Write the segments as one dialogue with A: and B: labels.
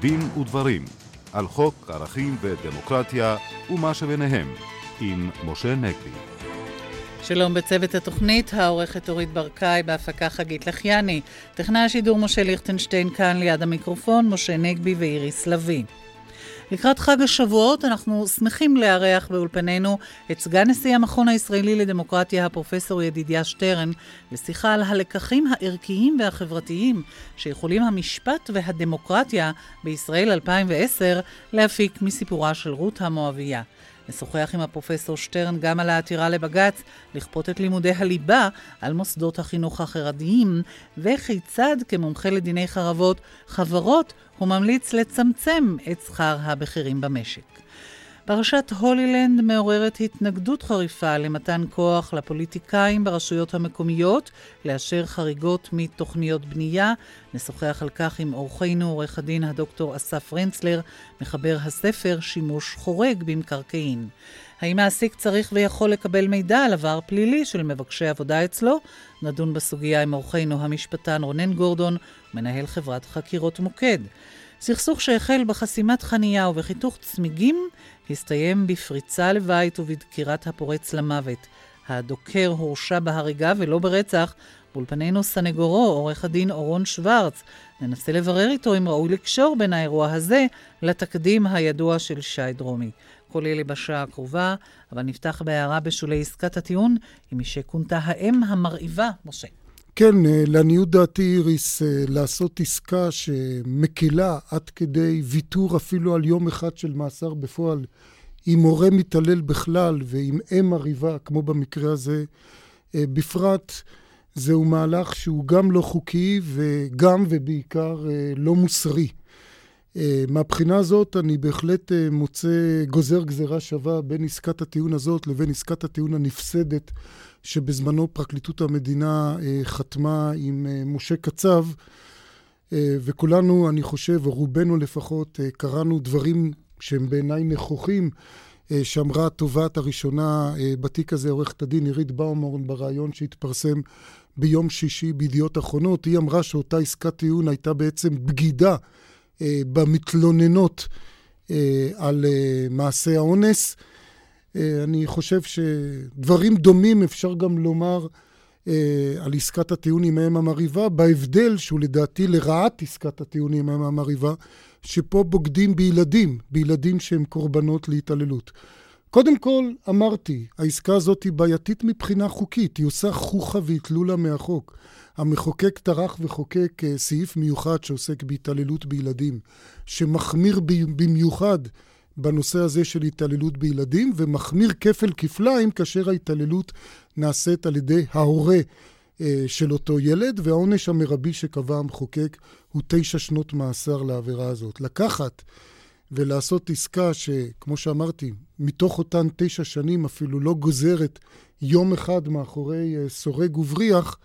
A: דין ודברים על חוק ערכים ודמוקרטיה ומה שביניהם עם משה נגבי.
B: שלום בצוות התוכנית, העורכת אורית ברקאי, בהפקה חגית לחיאני. טכנאי השידור משה ליכטנשטיין כאן ליד המיקרופון, משה נגבי ואיריס לביא. לקראת חג השבועות אנחנו שמחים לארח באולפנינו את סגן נשיא המכון הישראלי לדמוקרטיה, הפרופסור ידידיה שטרן, לשיחה על הלקחים הערכיים והחברתיים שיכולים המשפט והדמוקרטיה בישראל 2010 להפיק מסיפורה של רות המואביה. נשוחח עם הפרופסור שטרן גם על העתירה לבג"ץ לכפות את לימודי הליבה על מוסדות החינוך החרדיים, וכיצד כמומחה לדיני חרבות, חברות הוא ממליץ לצמצם את שכר הבכירים במשק. פרשת הולילנד מעוררת התנגדות חריפה למתן כוח לפוליטיקאים ברשויות המקומיות לאשר חריגות מתוכניות בנייה. נשוחח על כך עם אורחנו, עורך הדין הדוקטור אסף רנצלר, מחבר הספר שימוש חורג במקרקעין. האם מעסיק צריך ויכול לקבל מידע על עבר פלילי של מבקשי עבודה אצלו? נדון בסוגיה עם אורחנו המשפטן רונן גורדון, מנהל חברת חקירות מוקד. סכסוך שהחל בחסימת חניה ובחיתוך צמיגים, הסתיים בפריצה לבית ובדקירת הפורץ למוות. הדוקר הורשע בהריגה ולא ברצח. באולפנינו סנגורו, עורך הדין אורון שוורץ. ננסה לברר איתו אם ראוי לקשור בין האירוע הזה לתקדים הידוע של שי דרומי. כל אלה בשעה הקרובה, אבל נפתח בהערה בשולי עסקת הטיעון עם מי שכונתה האם המרהיבה, משה.
C: כן, אה, לעניות דעתי, איריס, אה, לעשות עסקה שמקלה עד כדי ויתור אפילו על יום אחד של מאסר בפועל, עם הורה מתעלל בכלל ועם אם מרהיבה, כמו במקרה הזה, אה, בפרט, זהו מהלך שהוא גם לא חוקי וגם ובעיקר לא מוסרי. מהבחינה הזאת אני בהחלט מוצא, גוזר גזירה שווה בין עסקת הטיעון הזאת לבין עסקת הטיעון הנפסדת שבזמנו פרקליטות המדינה אה, חתמה עם אה, משה קצב, אה, וכולנו, אני חושב, או רובנו לפחות, קראנו דברים שהם בעיניי נכוחים, שאמרה התובעת הראשונה בתיק הזה, עורכת הדין עירית באומורן, בריאיון שהתפרסם ביום שישי בידיעות אחרונות. היא אמרה שאותה עסקת טיעון הייתה בעצם בגידה במתלוננות על מעשי האונס. אה, אני חושב שדברים דומים אפשר גם לומר אה, על עסקת הטיעון עם האם המרהיבה, בהבדל שהוא לדעתי לרעת עסקת הטיעון עם האם המרהיבה, שפה בוגדים בילדים, בילדים שהם קורבנות להתעללות. קודם כל, אמרתי, העסקה הזאת היא בעייתית מבחינה חוקית, היא עושה חוכא ואטלולא מהחוק. המחוקק טרח וחוקק אה, סעיף מיוחד שעוסק בהתעללות בילדים, שמחמיר במיוחד בנושא הזה של התעללות בילדים, ומחמיר כפל כפליים כאשר ההתעללות נעשית על ידי ההורה אה, של אותו ילד, והעונש המרבי שקבע המחוקק הוא תשע שנות מאסר לעבירה הזאת. לקחת ולעשות עסקה שכמו שאמרתי, מתוך אותן תשע שנים אפילו לא גוזרת יום אחד מאחורי אה, סורג ובריח,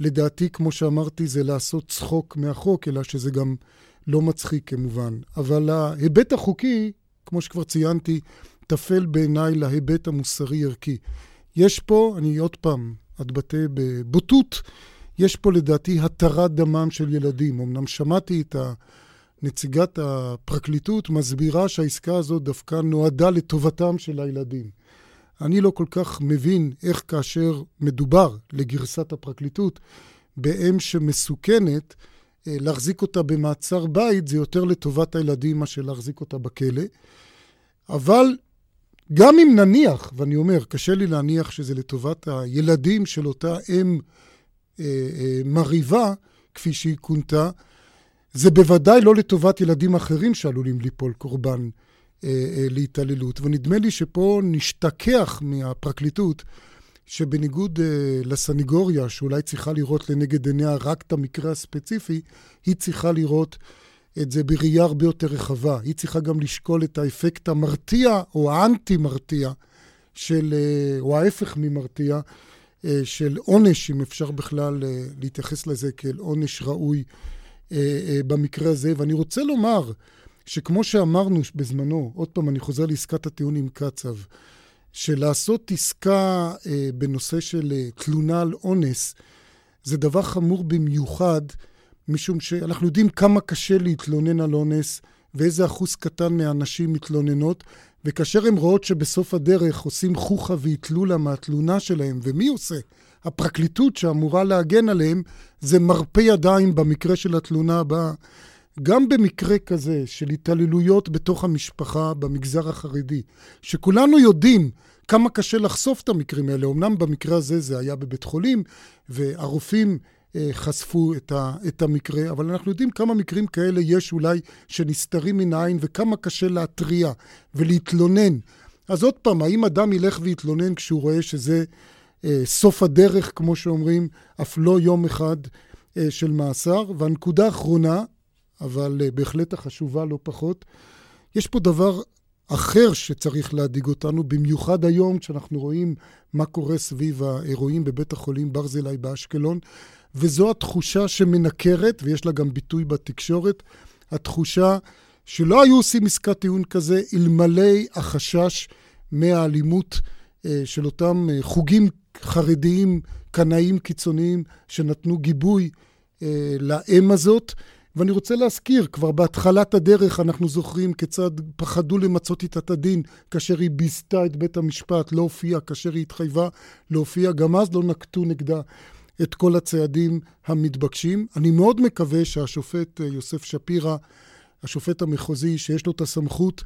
C: לדעתי, כמו שאמרתי, זה לעשות צחוק מהחוק, אלא שזה גם לא מצחיק כמובן. אבל ההיבט החוקי כמו שכבר ציינתי, טפל בעיניי להיבט המוסרי-ערכי. יש פה, אני עוד פעם אתבטא בבוטות, יש פה לדעתי התרת דמם של ילדים. אמנם שמעתי את נציגת הפרקליטות מסבירה שהעסקה הזאת דווקא נועדה לטובתם של הילדים. אני לא כל כך מבין איך כאשר מדובר, לגרסת הפרקליטות, באם שמסוכנת, אה, להחזיק אותה במעצר בית זה יותר לטובת הילדים מאשר להחזיק אותה בכלא. אבל גם אם נניח, ואני אומר, קשה לי להניח שזה לטובת הילדים של אותה אם אה, אה, מרהיבה, כפי שהיא כונתה, זה בוודאי לא לטובת ילדים אחרים שעלולים ליפול קורבן להתעללות. ונדמה לי שפה נשתכח מהפרקליטות שבניגוד uh, לסניגוריה, שאולי צריכה לראות לנגד עיניה רק את המקרה הספציפי, היא צריכה לראות את זה בראייה הרבה יותר רחבה. היא צריכה גם לשקול את האפקט המרתיע או האנטי-מרתיע של, או ההפך ממרתיע, של עונש, אם אפשר בכלל להתייחס לזה כאל עונש ראוי במקרה הזה. ואני רוצה לומר שכמו שאמרנו בזמנו, עוד פעם, אני חוזר לעסקת הטיעון עם קצב, שלעשות עסקה אה, בנושא של אה, תלונה על אונס זה דבר חמור במיוחד משום שאנחנו יודעים כמה קשה להתלונן על אונס ואיזה אחוז קטן מהנשים מתלוננות, וכאשר הן רואות שבסוף הדרך עושים חוכא ואטלולא מהתלונה שלהם, ומי עושה? הפרקליטות שאמורה להגן עליהם, זה מרפה ידיים במקרה של התלונה הבאה. גם במקרה כזה של התעללויות בתוך המשפחה במגזר החרדי, שכולנו יודעים כמה קשה לחשוף את המקרים האלה. אמנם במקרה הזה זה היה בבית חולים, והרופאים אה, חשפו את, ה, את המקרה, אבל אנחנו יודעים כמה מקרים כאלה יש אולי שנסתרים מן העין, וכמה קשה להתריע ולהתלונן. אז עוד פעם, האם אדם ילך ויתלונן כשהוא רואה שזה אה, סוף הדרך, כמו שאומרים, אף לא יום אחד אה, של מאסר? והנקודה האחרונה, אבל אה, בהחלט החשובה לא פחות, יש פה דבר אחר שצריך להדאיג אותנו, במיוחד היום כשאנחנו רואים מה קורה סביב האירועים בבית החולים ברזילי באשקלון, וזו התחושה שמנקרת, ויש לה גם ביטוי בתקשורת, התחושה שלא היו עושים עסקת טיעון כזה אלמלא החשש מהאלימות אה, של אותם אה, חוגים חרדיים, קנאים קיצוניים, שנתנו גיבוי לאם הזאת. ואני רוצה להזכיר, כבר בהתחלת הדרך אנחנו זוכרים כיצד פחדו למצות איתה את הדין כאשר היא ביזתה את בית המשפט, לא הופיעה, כאשר היא התחייבה להופיע, גם אז לא נקטו נגדה את כל הצעדים המתבקשים. אני מאוד מקווה שהשופט אה, יוסף שפירא, השופט המחוזי, שיש לו את הסמכות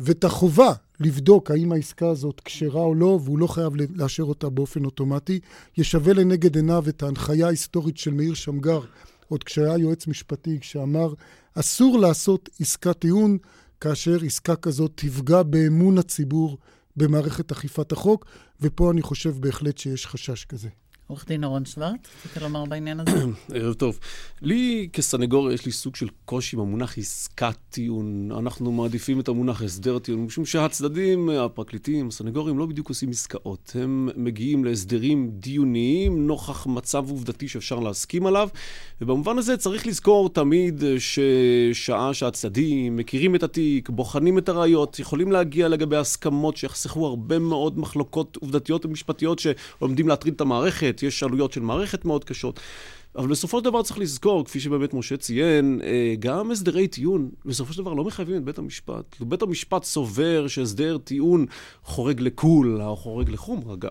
C: ואת החובה לבדוק האם העסקה הזאת כשרה או לא, והוא לא חייב לאשר אותה באופן אוטומטי, ישווה לנגד עיניו את ההנחיה ההיסטורית של מאיר שמגר, עוד כשהיה יועץ משפטי, כשאמר, אסור לעשות עסקת טיעון כאשר עסקה כזאת תפגע באמון הציבור במערכת אכיפת החוק, ופה אני חושב בהחלט שיש חשש כזה.
B: עורך דין אורון שוורט, רצית לומר בעניין הזה?
D: ערב טוב. לי כסנגור יש לי סוג של קושי עם המונח עסקת טיעון. אנחנו מעדיפים את המונח הסדר טיעון, משום שהצדדים, הפרקליטים, הסנגורים, לא בדיוק עושים עסקאות. הם מגיעים להסדרים דיוניים נוכח מצב עובדתי שאפשר להסכים עליו, ובמובן הזה צריך לזכור תמיד ששעה שהצדדים מכירים את התיק, בוחנים את הראיות, יכולים להגיע לגבי הסכמות שיחסכו הרבה מאוד מחלוקות עובדתיות ומשפטיות שעומדים להטריד את המערכת. יש עלויות של מערכת מאוד קשות. אבל בסופו של דבר צריך לזכור, כפי שבאמת משה ציין, אה, גם הסדרי טיעון, בסופו של דבר לא מחייבים את בית המשפט. בית המשפט סובר שהסדר טיעון חורג לקול, או חורג לחומרה גם.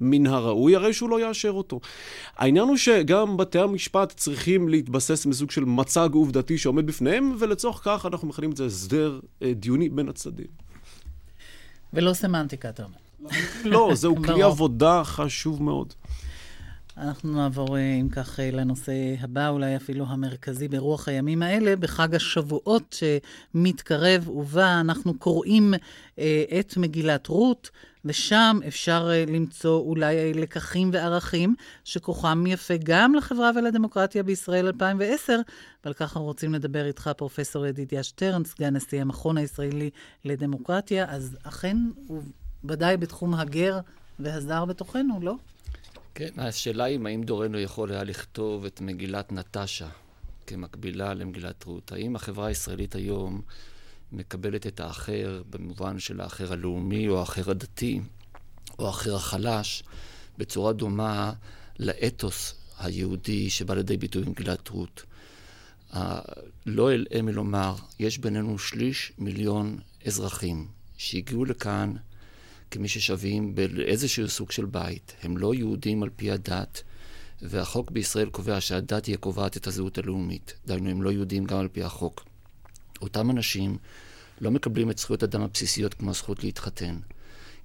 D: מן הראוי, הרי שהוא לא יאשר אותו. העניין הוא שגם בתי המשפט צריכים להתבסס מסוג של מצג עובדתי שעומד בפניהם, ולצורך כך אנחנו מכנים את זה הסדר אה, דיוני בין הצדדים.
B: ולא סמנטיקה, אתה אומר.
D: לא, זהו כלי עבודה חשוב מאוד.
B: אנחנו נעבור, אה, אם כך, אה, לנושא הבא, אולי אפילו המרכזי ברוח הימים האלה, בחג השבועות שמתקרב ובא, אנחנו קוראים אה, את מגילת רות, ושם אפשר למצוא אולי לקחים וערכים שכוחם יפה גם לחברה ולדמוקרטיה בישראל 2010, ועל אנחנו רוצים לדבר איתך, פרופ' ידידיה שטרן, סגן נשיא המכון הישראלי לדמוקרטיה, אז אכן, ודאי בתחום הגר והזר בתוכנו, לא?
E: כן, השאלה היא האם דורנו יכול היה לכתוב את מגילת נטשה כמקבילה למגילת רות. האם החברה הישראלית היום מקבלת את האחר במובן של האחר הלאומי או האחר הדתי או האחר החלש בצורה דומה לאתוס היהודי שבא לידי ביטוי במגילת רות. לא אלאה מלומר, יש בינינו שליש מיליון אזרחים שהגיעו לכאן כמי ששווים באיזשהו סוג של בית. הם לא יהודים על פי הדת, והחוק בישראל קובע שהדת היא הקובעת את הזהות הלאומית. דהיינו, הם לא יהודים גם על פי החוק. אותם אנשים לא מקבלים את זכויות אדם הבסיסיות כמו הזכות להתחתן.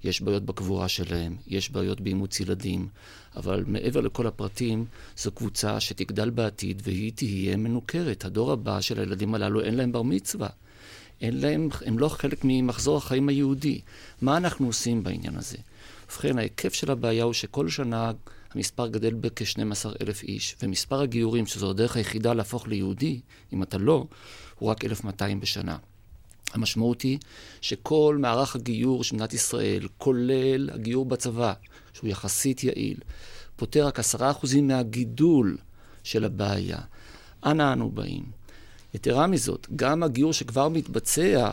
E: יש בעיות בקבורה שלהם, יש בעיות באימוץ ילדים, אבל מעבר לכל הפרטים, זו קבוצה שתגדל בעתיד והיא תהיה מנוכרת. הדור הבא של הילדים הללו אין להם בר מצווה. אין להם, הם לא חלק ממחזור החיים היהודי. מה אנחנו עושים בעניין הזה? ובכן, ההיקף של הבעיה הוא שכל שנה המספר גדל בכ-12 אלף איש, ומספר הגיורים, שזו הדרך היחידה להפוך ליהודי, אם אתה לא, הוא רק 1,200 בשנה. המשמעות היא שכל מערך הגיור של מדינת ישראל, כולל הגיור בצבא, שהוא יחסית יעיל, פותר רק עשרה אחוזים מהגידול של הבעיה. אנה אנו באים? יתרה מזאת, גם הגיור שכבר מתבצע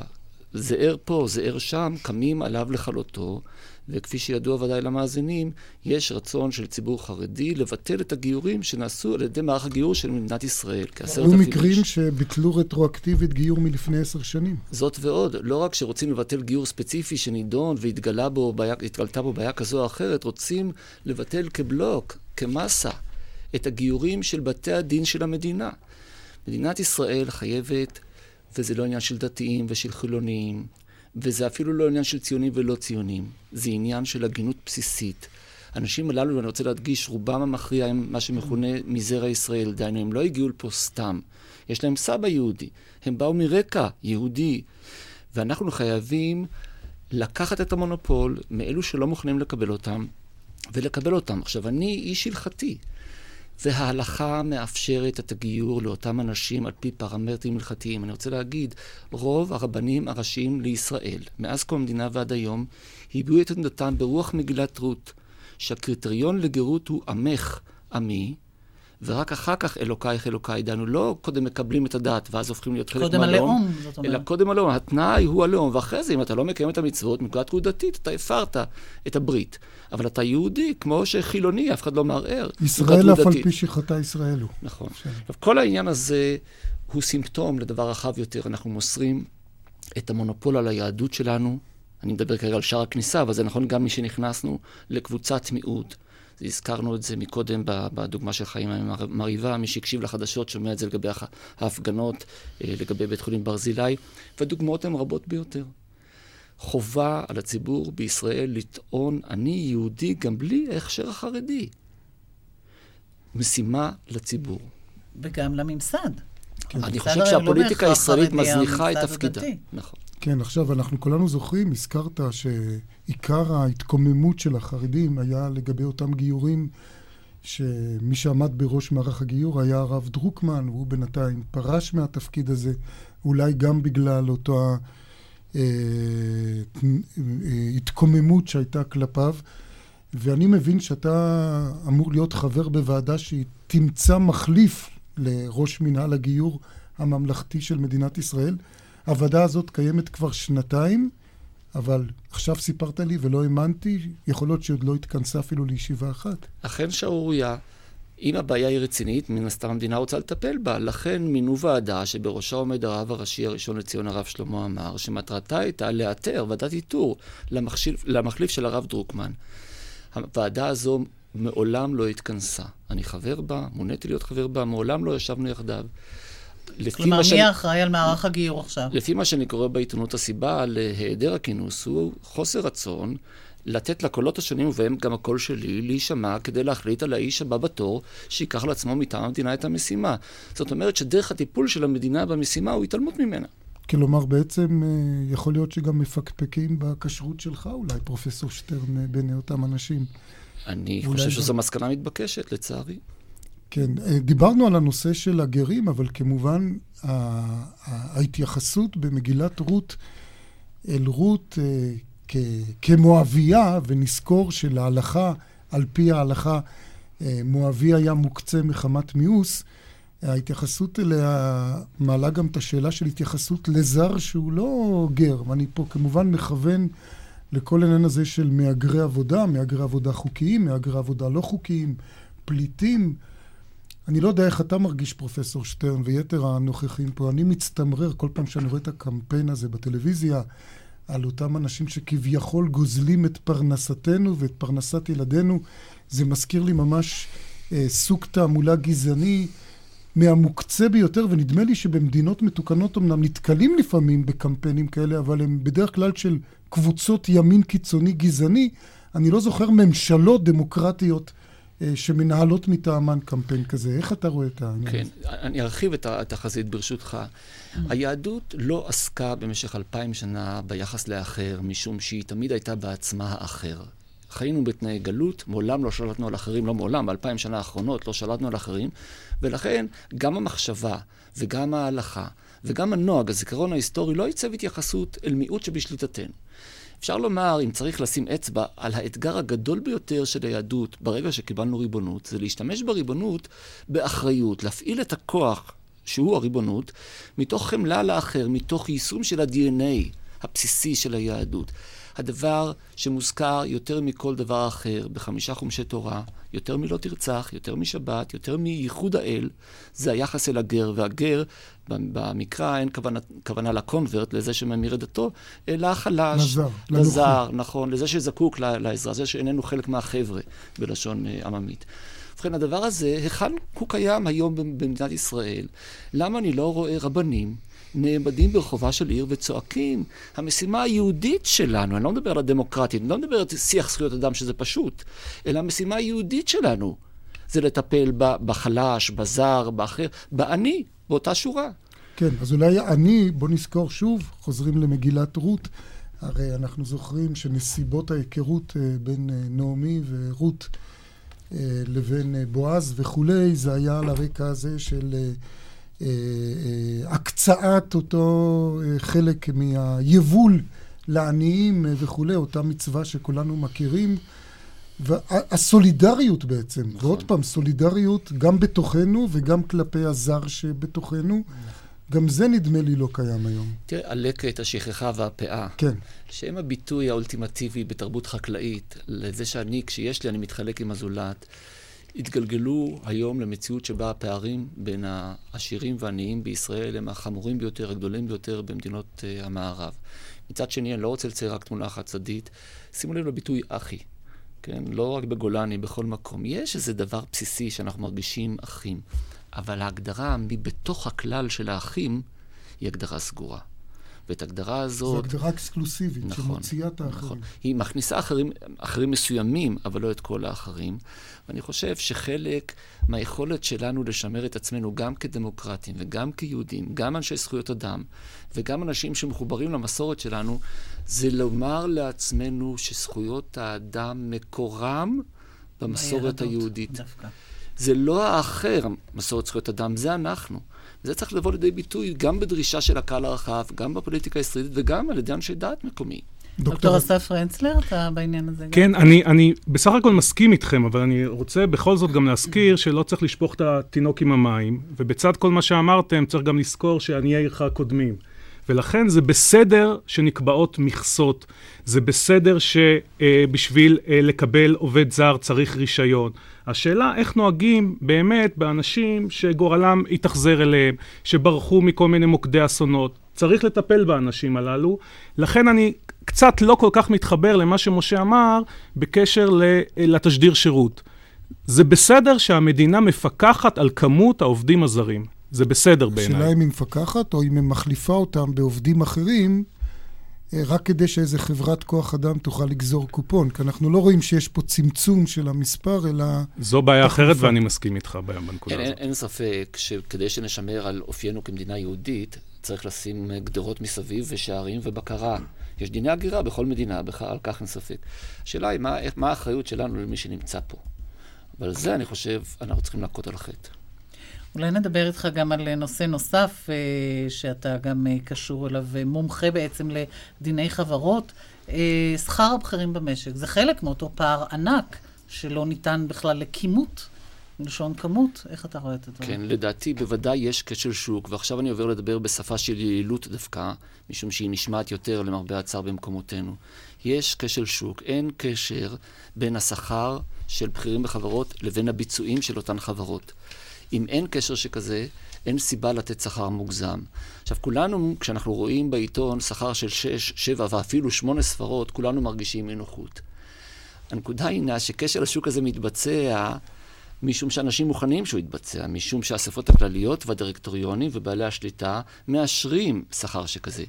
E: זהר פה, זהר שם, קמים עליו לכלותו, וכפי שידוע ודאי למאזינים, יש רצון של ציבור חרדי לבטל את הגיורים שנעשו על ידי מערך הגיור של מדינת ישראל.
C: היו מקרים איש. שביטלו רטרואקטיבית גיור מלפני עשר שנים.
E: זאת ועוד, לא רק שרוצים לבטל גיור ספציפי שנידון והתגלתה בו בו בעיה כזו או אחרת, רוצים לבטל כבלוק, כמסה, את הגיורים של בתי הדין של המדינה. מדינת ישראל חייבת, וזה לא עניין של דתיים ושל חילונים, וזה אפילו לא עניין של ציונים ולא ציונים, זה עניין של הגינות בסיסית. האנשים הללו, ואני רוצה להדגיש, רובם המכריע הם מה שמכונה מזרע ישראל, דהיינו, הם לא הגיעו לפה סתם. יש להם סבא יהודי, הם באו מרקע יהודי, ואנחנו חייבים לקחת את המונופול מאלו שלא מוכנים לקבל אותם, ולקבל אותם. עכשיו, אני איש הלכתי. וההלכה מאפשרת את הגיור לאותם אנשים על פי פרמטרים הלכתיים. אני רוצה להגיד, רוב הרבנים הראשיים לישראל, מאז קום המדינה ועד היום, הביעו את עמדתם ברוח מגילת רות, שהקריטריון לגרות הוא עמך עמי, ורק אחר כך אלוקייך אלוקיי, דהיינו לא קודם מקבלים את הדת ואז הופכים להיות חלק
B: מהלאום. קודם הלאום, זאת אומרת.
E: אלא קודם הלאום, התנאי הוא הלאום, ואחרי זה אם אתה לא מקיים את המצוות, מנקודת רות דתית, אתה הפרת את הברית. אבל אתה יהודי, כמו שחילוני, אף אחד לא מערער.
C: ישראל אף על פי שחטא ישראל הוא.
E: נכון. עכשיו, כל העניין הזה הוא סימפטום לדבר רחב יותר. אנחנו מוסרים את המונופול על היהדות שלנו. אני מדבר כרגע על שער הכניסה, אבל זה נכון גם משנכנסנו לקבוצת מיעוט. הזכרנו את זה מקודם בדוגמה של חיים מרהיבה, מי שהקשיב לחדשות שומע את זה לגבי ההפגנות, אה, לגבי בית חולים ברזילי, והדוגמאות הן רבות ביותר. חובה על הציבור בישראל לטעון, אני יהודי גם בלי ההכשר החרדי. משימה לציבור.
B: וגם לממסד.
E: כן. אני חושב לא שהפוליטיקה הישראלית מזניחה את תפקידה. נכון.
C: כן, עכשיו, אנחנו כולנו זוכרים, הזכרת שעיקר ההתקוממות של החרדים היה לגבי אותם גיורים שמי שעמד בראש מערך הגיור היה הרב דרוקמן, והוא בינתיים פרש מהתפקיד הזה, אולי גם בגלל אותה אה, התקוממות שהייתה כלפיו. ואני מבין שאתה אמור להיות חבר בוועדה שהיא תמצא מחליף לראש מינהל הגיור הממלכתי של מדינת ישראל. הוועדה הזאת קיימת כבר שנתיים, אבל עכשיו סיפרת לי ולא האמנתי, יכול להיות שהיא עוד לא התכנסה אפילו לישיבה אחת.
E: אכן שערורייה. אם הבעיה היא רצינית, מן הסתם המדינה רוצה לטפל בה. לכן מינו ועדה שבראשה עומד הרב הראשי הראשון לציון, הרב שלמה עמאר, שמטרתה הייתה לאתר, ועדת איתור, למחשיף, למחליף של הרב דרוקמן. הוועדה הזו מעולם לא התכנסה. אני חבר בה, מוניתי להיות חבר בה, מעולם לא ישבנו יחדיו.
B: כלומר, מי שאני, אחראי על מערך הגיור עכשיו?
E: לפי מה שאני קורא בעיתונות, הסיבה להיעדר הכינוס הוא חוסר רצון לתת לקולות השונים, ובהם גם הקול שלי, להישמע כדי להחליט על האיש הבא בתור, שייקח לעצמו מטעם המדינה את המשימה. זאת אומרת שדרך הטיפול של המדינה במשימה הוא התעלמות ממנה.
C: כלומר, בעצם אה, יכול להיות שגם מפקפקים בכשרות שלך, אולי, פרופסור שטרן, אה, בעיני אותם אנשים.
E: אני חושב שזו מסקנה מתבקשת, לצערי.
C: כן, אה, דיברנו על הנושא של הגרים, אבל כמובן ההתייחסות במגילת רות אל רות כמואביה, ונזכור שלהלכה, על פי ההלכה, מואבי היה מוקצה מחמת מיאוס, ההתייחסות אליה מעלה גם את השאלה של התייחסות לזר שהוא לא גר, ואני פה כמובן מכוון לכל העניין הזה של מהגרי עבודה, מהגרי עבודה חוקיים, מהגרי עבודה לא חוקיים, פליטים. אני לא יודע איך אתה מרגיש, פרופסור שטרן, ויתר הנוכחים פה. אני מצטמרר כל פעם שאני רואה את הקמפיין הזה בטלוויזיה, על אותם אנשים שכביכול גוזלים את פרנסתנו ואת פרנסת ילדינו. זה מזכיר לי ממש אה, סוג תעמולה גזעני. מהמוקצה ביותר, ונדמה לי שבמדינות מתוקנות אמנם נתקלים לפעמים בקמפיינים כאלה, אבל הם בדרך כלל של קבוצות ימין קיצוני גזעני. אני לא זוכר ממשלות דמוקרטיות שמנהלות מטעמן קמפיין כזה. איך אתה רואה את העניין
E: כן, הזה? אני ארחיב את התחזית ברשותך. היהדות לא עסקה במשך אלפיים שנה ביחס לאחר, משום שהיא תמיד הייתה בעצמה האחר. חיינו בתנאי גלות, מעולם לא שלטנו על אחרים, לא מעולם, באלפיים שנה האחרונות לא שלטנו על אחרים, ולכן גם המחשבה וגם ההלכה וגם הנוהג, הזיכרון ההיסטורי, לא ייצב התייחסות אל מיעוט שבשליטתנו. אפשר לומר, אם צריך לשים אצבע, על האתגר הגדול ביותר של היהדות ברגע שקיבלנו ריבונות, זה להשתמש בריבונות באחריות, להפעיל את הכוח, שהוא הריבונות, מתוך חמלה לאחר, מתוך יישום של ה-DNA הבסיסי של היהדות. הדבר שמוזכר יותר מכל דבר אחר בחמישה חומשי תורה, יותר מלא תרצח, יותר משבת, יותר מייחוד האל, זה היחס אל הגר. והגר, במקרא אין כוונה, כוונה לקונברט, לזה שממיר את דתו, אלא החלש.
C: לזר.
E: לזר, נכון. לזה שזקוק לעזרה, זה שאיננו חלק מהחבר'ה, בלשון uh, עממית. ובכן, הדבר הזה, היכן הוא קיים היום במדינת ישראל? למה אני לא רואה רבנים נעמדים ברחובה של עיר וצועקים? המשימה היהודית שלנו, אני לא מדבר על הדמוקרטית, אני לא מדבר על שיח זכויות אדם שזה פשוט, אלא המשימה היהודית שלנו זה לטפל בחלש, בזר, באחר, בעני, באותה שורה.
C: כן, אז אולי אני, בוא נזכור שוב, חוזרים למגילת רות. הרי אנחנו זוכרים שנסיבות ההיכרות אה, בין אה, נעמי ורות אה, לבין בועז וכולי, זה היה על הרקע הזה של הקצאת אותו חלק מהיבול לעניים וכולי, אותה מצווה שכולנו מכירים. והסולידריות בעצם, נכון. ועוד פעם, סולידריות גם בתוכנו וגם כלפי הזר שבתוכנו. נכון. גם זה נדמה לי לא קיים היום.
E: תראה, הלקט, השכחה והפאה.
C: כן.
E: שהם הביטוי האולטימטיבי בתרבות חקלאית, לזה שאני, כשיש לי, אני מתחלק עם הזולת, התגלגלו היום למציאות שבה הפערים בין העשירים והעניים בישראל הם החמורים ביותר, הגדולים ביותר במדינות uh, המערב. מצד שני, אני לא רוצה לצייר רק תמונה חד צדדית. שימו לב לביטוי אחי. כן? לא רק בגולני, בכל מקום. יש איזה דבר בסיסי שאנחנו מרגישים אחים. אבל ההגדרה מבתוך הכלל של האחים היא הגדרה סגורה. ואת ההגדרה הזאת...
C: זו הגדרה אקסקלוסיבית, נכון, שמוציאה את האחרים. נכון.
E: היא מכניסה אחרים, אחרים מסוימים, אבל לא את כל האחרים. ואני חושב שחלק מהיכולת שלנו לשמר את עצמנו גם כדמוקרטים וגם כיהודים, גם אנשי זכויות אדם, וגם אנשים שמחוברים למסורת שלנו, זה לומר לעצמנו שזכויות האדם מקורם במסורת היהודית. דווקא. זה לא האחר, מסורת זכויות אדם, זה אנחנו. זה צריך לבוא לידי ביטוי גם בדרישה של הקהל הרחב, גם בפוליטיקה הישראלית וגם על ידי אנשי דת מקומי.
B: דוקטור אסף רנצלר, אתה בעניין הזה
F: כן, גם? אני, אני בסך הכל מסכים איתכם, אבל אני רוצה בכל זאת גם להזכיר שלא צריך לשפוך את התינוק עם המים, ובצד כל מה שאמרתם צריך גם לזכור שעניי עירך קודמים. ולכן זה בסדר שנקבעות מכסות, זה בסדר שבשביל אה, לקבל עובד זר צריך רישיון. השאלה איך נוהגים באמת באנשים שגורלם התאכזר אליהם, שברחו מכל מיני מוקדי אסונות. צריך לטפל באנשים הללו. לכן אני קצת לא כל כך מתחבר למה שמשה אמר בקשר לתשדיר שירות. זה בסדר שהמדינה מפקחת על כמות העובדים הזרים. זה בסדר בעיניי.
C: השאלה אם היא מפקחת או אם היא מחליפה אותם בעובדים אחרים, אה, רק כדי שאיזה חברת כוח אדם תוכל לגזור קופון. כי אנחנו לא רואים שיש פה צמצום של המספר, אלא...
F: זו בעיה אחרת ואני מסכים איתך בנקודה
E: הזאת. אין, אין ספק שכדי שנשמר על אופיינו כמדינה יהודית, צריך לשים גדרות מסביב ושערים ובקרה. יש דיני הגירה בכל מדינה, בכלל על כך אין ספק. השאלה היא מה, מה האחריות שלנו למי שנמצא פה. אבל זה, אני חושב, אנחנו צריכים להכות על החטא.
B: אולי נדבר איתך גם על נושא נוסף, אה, שאתה גם אה, קשור אליו, אה, מומחה בעצם לדיני חברות. שכר הבכירים במשק. זה חלק מאותו פער ענק שלא ניתן בכלל לכימות. מלשון כמות, איך אתה רואה את הדברים?
E: כן, לדעתי בוודאי יש כשל שוק, ועכשיו אני עובר לדבר בשפה של יעילות דווקא, משום שהיא נשמעת יותר למרבה הצער במקומותינו. יש כשל שוק, אין קשר בין השכר של בכירים בחברות לבין הביצועים של אותן חברות. אם אין קשר שכזה, אין סיבה לתת שכר מוגזם. עכשיו, כולנו, כשאנחנו רואים בעיתון שכר של שש, שבע ואפילו שמונה ספרות, כולנו מרגישים אי נוחות. הנקודה הינה שקשר לשוק הזה מתבצע משום שאנשים מוכנים שהוא יתבצע, משום שהאספות הכלליות והדירקטוריונים ובעלי השליטה מאשרים שכר שכזה.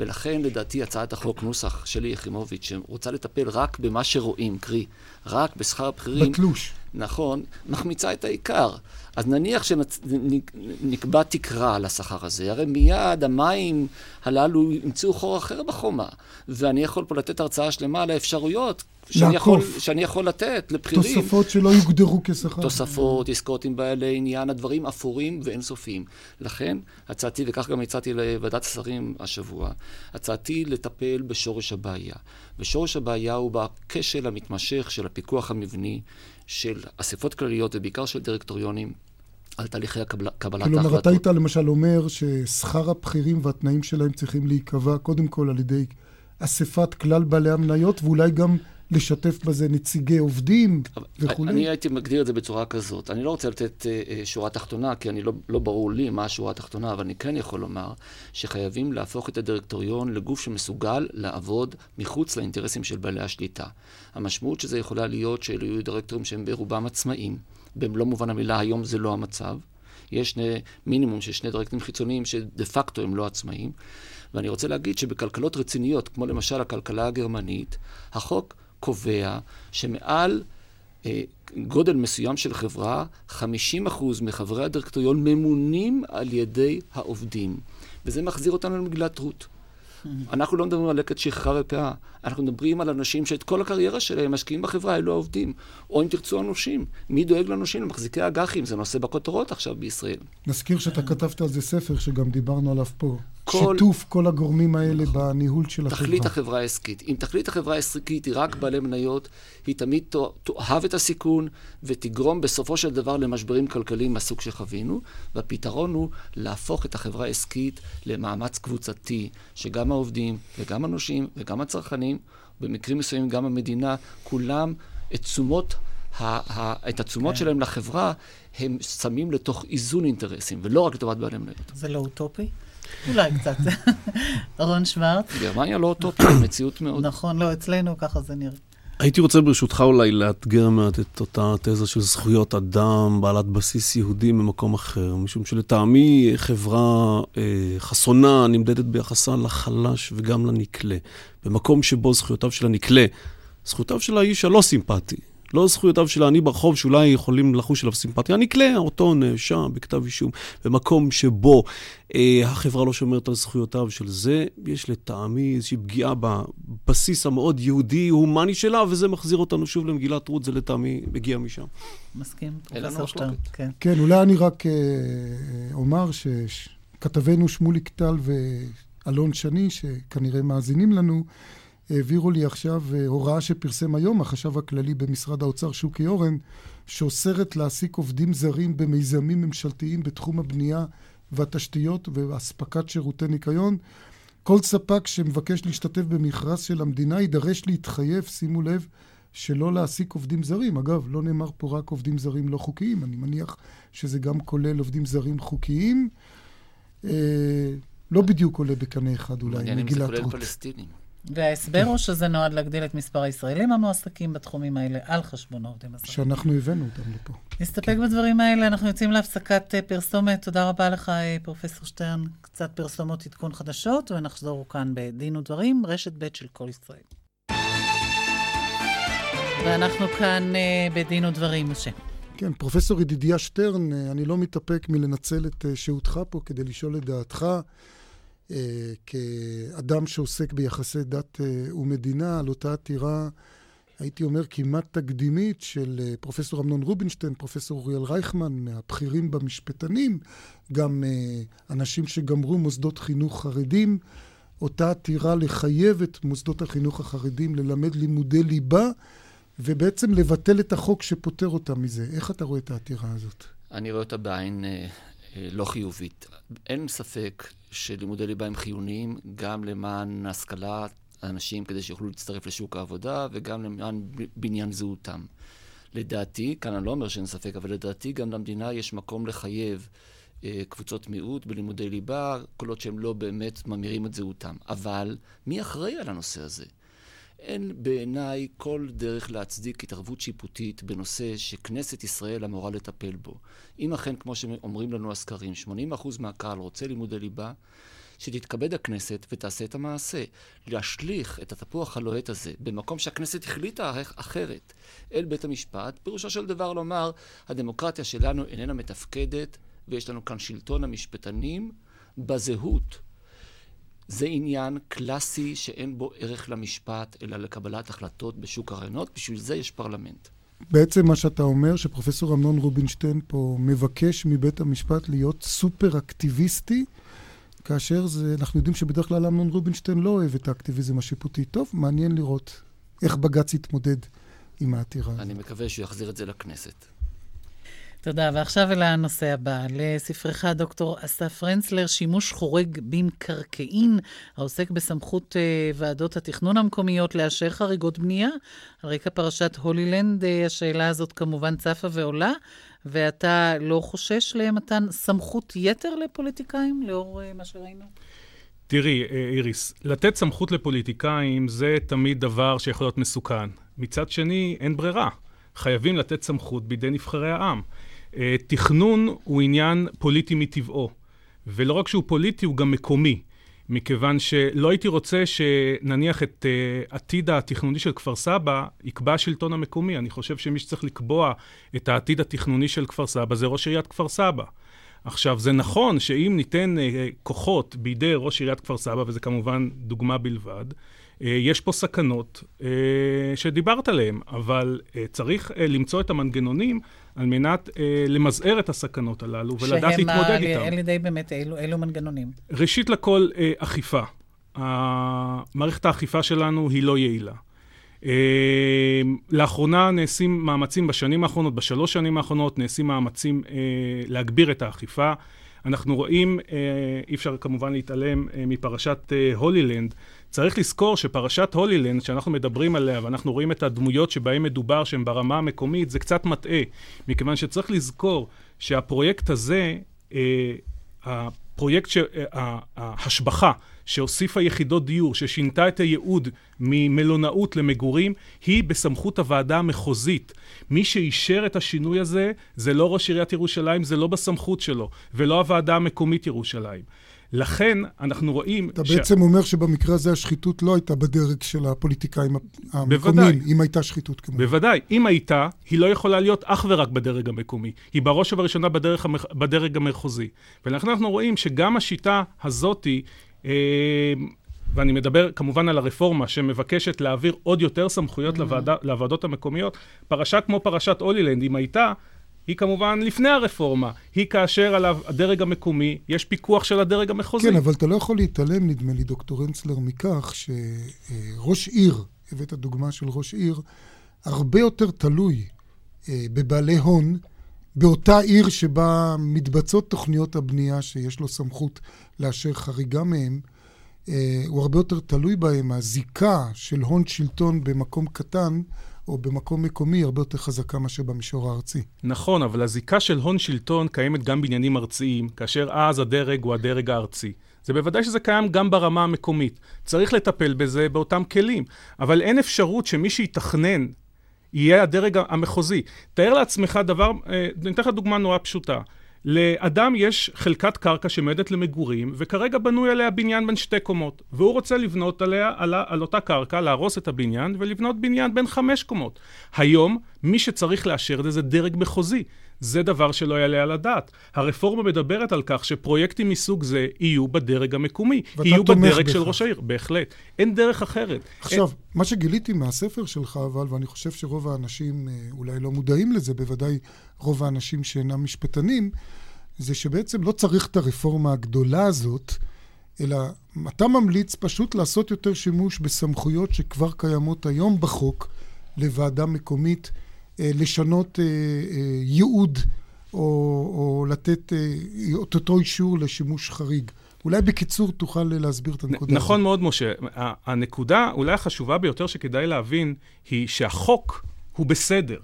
E: ולכן, לדעתי, הצעת החוק, נוסח שלי יחימוביץ', שרוצה לטפל רק במה שרואים, קרי, רק בשכר הבכירים...
C: בתלוש.
E: נכון, מחמיצה את העיקר. אז נניח שנקבע תקרה על השכר הזה, הרי מיד המים הללו ימצאו חור אחר בחומה, ואני יכול פה לתת הרצאה שלמה על האפשרויות שאני יכול, שאני יכול לתת לבכירים.
C: תוספות שלא יוגדרו כשכר.
E: תוספות, עסקאות עם בעלי עניין, הדברים אפורים ואינסופיים. לכן, הצעתי, וכך גם הצעתי לוועדת השרים השבוע, הצעתי לטפל בשורש הבעיה. ושורש הבעיה הוא בכשל המתמשך של הפיקוח המבני, של אספות כלליות ובעיקר של דירקטוריונים, על תהליכי הקבלת ההחלטות.
C: כלומר, אתה היית למשל אומר ששכר הבכירים והתנאים שלהם צריכים להיקבע קודם כל על ידי אספת כלל בעלי המניות, ואולי גם לשתף בזה נציגי עובדים וכולי.
E: אני הייתי מגדיר את זה בצורה כזאת. אני לא רוצה לתת uh, שורה תחתונה, כי אני לא, לא ברור לי מה השורה התחתונה, אבל אני כן יכול לומר שחייבים להפוך את הדירקטוריון לגוף שמסוגל לעבוד מחוץ לאינטרסים של בעלי השליטה. המשמעות של זה יכולה להיות שאלו יהיו דירקטורים שהם ברובם עצמאים. במלוא מובן המילה, היום זה לא המצב. יש שני, מינימום של שני דירקטורים חיצוניים שדה פקטו הם לא עצמאים. ואני רוצה להגיד שבכלכלות רציניות, כמו למשל הכלכלה הגרמנית, החוק קובע שמעל אה, גודל מסוים של חברה, 50% מחברי הדירקטוריון ממונים על ידי העובדים. וזה מחזיר אותנו למגילת רות. אנחנו לא מדברים על לקט שכחה ופאה, אנחנו מדברים על אנשים שאת כל הקריירה שלהם משקיעים בחברה, אלו העובדים. או אם תרצו הנושים. מי דואג לנושים? למחזיקי אג"חים, זה נושא בכותרות עכשיו בישראל.
C: נזכיר שאתה כתבת על זה ספר שגם דיברנו עליו פה. כל... שיתוף כל הגורמים האלה נכון. בניהול של
E: החברה. תכלית החברה העסקית. אם תכלית החברה העסקית היא רק בעלי מניות, היא תמיד תאהב את הסיכון ותגרום בסופו של דבר למשברים כלכליים מהסוג שחווינו, והפתרון הוא להפוך את החברה העסקית למאמץ קבוצתי, שגם העובדים וגם הנושים וגם הצרכנים, במקרים מסוימים גם המדינה, כולם את תשומות את התשומות כן. שלהם לחברה, הם שמים לתוך איזון אינטרסים, ולא רק לטובת בעלי מניות.
B: זה לא אוטופי? אולי קצת. רון שוורץ.
E: גרמניה לא אוטופיה, מציאות מאוד.
B: נכון, לא, אצלנו ככה זה נראה.
D: הייתי רוצה ברשותך אולי לאתגר מעט את אותה תזה של זכויות אדם בעלת בסיס יהודי ממקום אחר, משום שלטעמי חברה אה, חסונה נמדדת ביחסה לחלש וגם לנקלה. במקום שבו זכויותיו של הנקלה, זכויותיו של האיש הלא סימפטי, לא זכויותיו של העני ברחוב שאולי יכולים לחוש עליו סימפתיה. הנקלה, אותו נאשם בכתב אישום, במקום שבו אה, החברה לא שומרת על זכויותיו של זה, יש לטעמי איזושהי פגיעה בבסיס המאוד יהודי, הומני שלה, וזה מחזיר אותנו שוב למגילת רות, זה לטעמי מגיע משם.
B: מסכים, פרופסור שטרן.
C: כן. כן, אולי אני רק אה, אומר שכתבנו שמוליק טל ואלון שני, שכנראה מאזינים לנו, העבירו לי עכשיו אה, הוראה שפרסם היום החשב הכללי במשרד האוצר, שוקי אורן, שאוסרת להעסיק עובדים זרים במיזמים ממשלתיים בתחום הבנייה והתשתיות ואספקת שירותי ניקיון. כל ספק שמבקש להשתתף במכרז של המדינה יידרש להתחייב, שימו לב, שלא להעסיק עובדים זרים. אגב, לא נאמר פה רק עובדים זרים לא חוקיים, אני מניח שזה גם כולל עובדים זרים חוקיים. אה, לא בדיוק עולה בקנה אחד אולי,
E: מגילת רות. מעניין אם זה כולל פלסטינים.
B: וההסבר הוא שזה נועד להגדיל את מספר הישראלים המועסקים בתחומים האלה על חשבון העובדים הזרים.
C: שאנחנו הבאנו אותם לפה.
B: נסתפק בדברים האלה, אנחנו יוצאים להפסקת אה, פרסומת. תודה רבה לך, אה, פרופסור שטרן. קצת פרסומות עדכון חדשות, ונחזור כאן בדין ודברים, רשת ב' של כל ישראל. ואנחנו כאן uh, בדין ודברים, משה.
C: כן, פרופסור ידידיה שטרן, אני לא מתאפק מלנצל את שהותך פה כדי לשאול את דעתך. אה, כאדם שעוסק ביחסי דת אה, ומדינה, על אותה עתירה, הייתי אומר, כמעט תקדימית של אה, פרופסור אמנון רובינשטיין, פרופסור אוריאל רייכמן, מהבכירים במשפטנים, גם אנשים שגמרו מוסדות חינוך חרדים. אותה עתירה לחייב את מוסדות החינוך החרדים ללמד לימודי ליבה, ובעצם לבטל את החוק שפוטר אותם מזה. איך אתה רואה את העתירה הזאת?
E: אני רואה אותה בעין לא חיובית. אין ספק שלימודי ליבה הם חיוניים גם למען השכלת האנשים כדי שיוכלו להצטרף לשוק העבודה וגם למען בניין זהותם. לדעתי, כאן אני לא אומר שאין ספק, אבל לדעתי גם למדינה יש מקום לחייב אה, קבוצות מיעוט בלימודי ליבה, כל עוד שהם לא באמת ממירים את זהותם. אבל מי אחראי על הנושא הזה? אין בעיניי כל דרך להצדיק התערבות שיפוטית בנושא שכנסת ישראל אמורה לטפל בו. אם אכן, כמו שאומרים לנו הסקרים, 80% מהקהל רוצה לימודי ליבה, שתתכבד הכנסת ותעשה את המעשה. להשליך את התפוח הלוהט הזה במקום שהכנסת החליטה אחרת אל בית המשפט, פירושו של דבר לומר, הדמוקרטיה שלנו איננה מתפקדת, ויש לנו כאן שלטון המשפטנים בזהות זה עניין קלאסי שאין בו ערך למשפט, אלא לקבלת החלטות בשוק הרעיונות, בשביל זה יש פרלמנט.
C: בעצם מה שאתה אומר, שפרופסור אמנון רובינשטיין פה מבקש מבית המשפט להיות סופר אקטיביסטי, כאשר זה, אנחנו יודעים שבדרך כלל אמנון רובינשטיין לא אוהב את האקטיביזם השיפוטי. טוב, מעניין לראות איך בג"ץ יתמודד עם העתירה.
E: אני מקווה שהוא יחזיר את זה לכנסת.
B: תודה, ועכשיו אל הנושא הבא. לספרך, דוקטור אסף פרנצלר, שימוש חורג במקרקעין, העוסק בסמכות uh, ועדות התכנון המקומיות לאשר חריגות בנייה. על רקע פרשת הולילנד, uh, השאלה הזאת כמובן צפה ועולה, ואתה לא חושש למתן סמכות יתר לפוליטיקאים, לאור uh, מה שראינו?
F: תראי, איריס, לתת סמכות לפוליטיקאים זה תמיד דבר שיכול להיות מסוכן. מצד שני, אין ברירה. חייבים לתת סמכות בידי נבחרי העם. אה, תכנון הוא עניין פוליטי מטבעו, ולא רק שהוא פוליטי, הוא גם מקומי. מכיוון שלא הייתי רוצה שנניח את uh, עתיד התכנוני של כפר סבא יקבע השלטון המקומי. אני חושב שמי שצריך לקבוע את העתיד התכנוני של כפר סבא זה ראש עיריית כפר סבא. עכשיו, זה נכון שאם ניתן uh, כוחות בידי ראש עיריית כפר סבא, וזה כמובן דוגמה בלבד, uh, יש פה סכנות uh, שדיברת עליהן, אבל uh, צריך uh, למצוא את המנגנונים על מנת uh, למזער את הסכנות הללו ולדעת להתמודד איתן.
B: שהם על ידי באמת אילו, אילו מנגנונים?
F: ראשית לכל, uh, אכיפה. מערכת האכיפה שלנו היא לא יעילה. Uh, לאחרונה נעשים מאמצים בשנים האחרונות, בשלוש שנים האחרונות, נעשים מאמצים uh, להגביר את האכיפה. אנחנו רואים, uh, אי אפשר כמובן להתעלם uh, מפרשת uh, הולילנד, צריך לזכור שפרשת הולילנד, שאנחנו מדברים עליה, ואנחנו רואים את הדמויות שבהן מדובר, שהן ברמה המקומית, זה קצת מטעה, מכיוון שצריך לזכור שהפרויקט הזה, אה, הפרויקט, ש, אה, ההשבחה שהוסיפה יחידות דיור, ששינתה את הייעוד ממלונאות למגורים, היא בסמכות הוועדה המחוזית. מי שאישר את השינוי הזה, זה לא ראש עיריית ירושלים, זה לא בסמכות שלו, ולא הוועדה המקומית ירושלים. לכן אנחנו רואים...
C: אתה ש... בעצם אומר שבמקרה הזה השחיתות לא הייתה בדרג של הפוליטיקאים המקומיים, אם הייתה שחיתות כמובן.
F: בוודאי. אם הייתה, היא לא יכולה להיות אך ורק בדרג המקומי. היא בראש ובראשונה בדרג, המח... בדרג המחוזי. ולכן אנחנו רואים שגם השיטה הזאתי... אה, ואני מדבר כמובן על הרפורמה שמבקשת להעביר עוד יותר סמכויות mm-hmm. לוועדה, לוועדות המקומיות. פרשה כמו פרשת הולילנד, אם הייתה, היא כמובן לפני הרפורמה. היא כאשר על הדרג המקומי, יש פיקוח של הדרג המחוזי.
C: כן, אבל אתה לא יכול להתעלם, נדמה לי, דוקטור אנצלר, מכך שראש עיר, הבאת דוגמה של ראש עיר, הרבה יותר תלוי אה, בבעלי הון, באותה עיר שבה מתבצעות תוכניות הבנייה שיש לו סמכות לאשר חריגה מהם, אה, הוא הרבה יותר תלוי בהם. הזיקה של הון שלטון במקום קטן או במקום מקומי הרבה יותר חזקה מאשר במישור הארצי.
F: נכון, אבל הזיקה של הון שלטון קיימת גם בעניינים ארציים, כאשר אז הדרג הוא הדרג הארצי. זה בוודאי שזה קיים גם ברמה המקומית. צריך לטפל בזה באותם כלים, אבל אין אפשרות שמי שיתכנן יהיה הדרג המחוזי. תאר לעצמך דבר, אה, אני אתן לך דוגמה נורא פשוטה. לאדם יש חלקת קרקע שמועדת למגורים, וכרגע בנוי עליה בניין בין שתי קומות. והוא רוצה לבנות עליה, על, על אותה קרקע, להרוס את הבניין, ולבנות בניין בין חמש קומות. היום, מי שצריך לאשר את זה זה דרג מחוזי. זה דבר שלא יעלה על הדעת. הרפורמה מדברת על כך שפרויקטים מסוג זה יהיו בדרג המקומי. יהיו בדרג בכך. של ראש העיר, בהחלט. אין דרך אחרת.
C: עכשיו, אין... מה שגיליתי מהספר שלך, אבל, ואני חושב שרוב האנשים אה, אולי לא מודעים לזה, בוודאי רוב האנשים שאינם משפטנים, זה שבעצם לא צריך את הרפורמה הגדולה הזאת, אלא אתה ממליץ פשוט לעשות יותר שימוש בסמכויות שכבר קיימות היום בחוק לוועדה מקומית. אה, לשנות אה, אה, ייעוד או, או לתת את אותו אישור לשימוש חריג. אולי בקיצור תוכל להסביר את הנקודה.
F: נכון מאוד, משה. הנקודה אולי החשובה ביותר שכדאי להבין היא שהחוק הוא בסדר.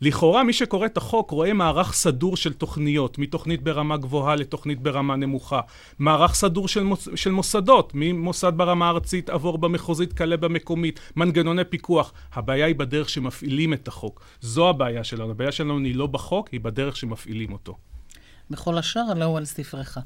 F: לכאורה מי שקורא את החוק רואה מערך סדור של תוכניות, מתוכנית ברמה גבוהה לתוכנית ברמה נמוכה. מערך סדור של, מוס, של מוסדות, ממוסד ברמה הארצית עבור במחוזית, כלה במקומית, מנגנוני פיקוח. הבעיה היא בדרך שמפעילים את החוק. זו הבעיה שלנו. הבעיה שלנו היא לא בחוק, היא בדרך שמפעילים אותו.
B: בכל השאר, הוא על ספרך.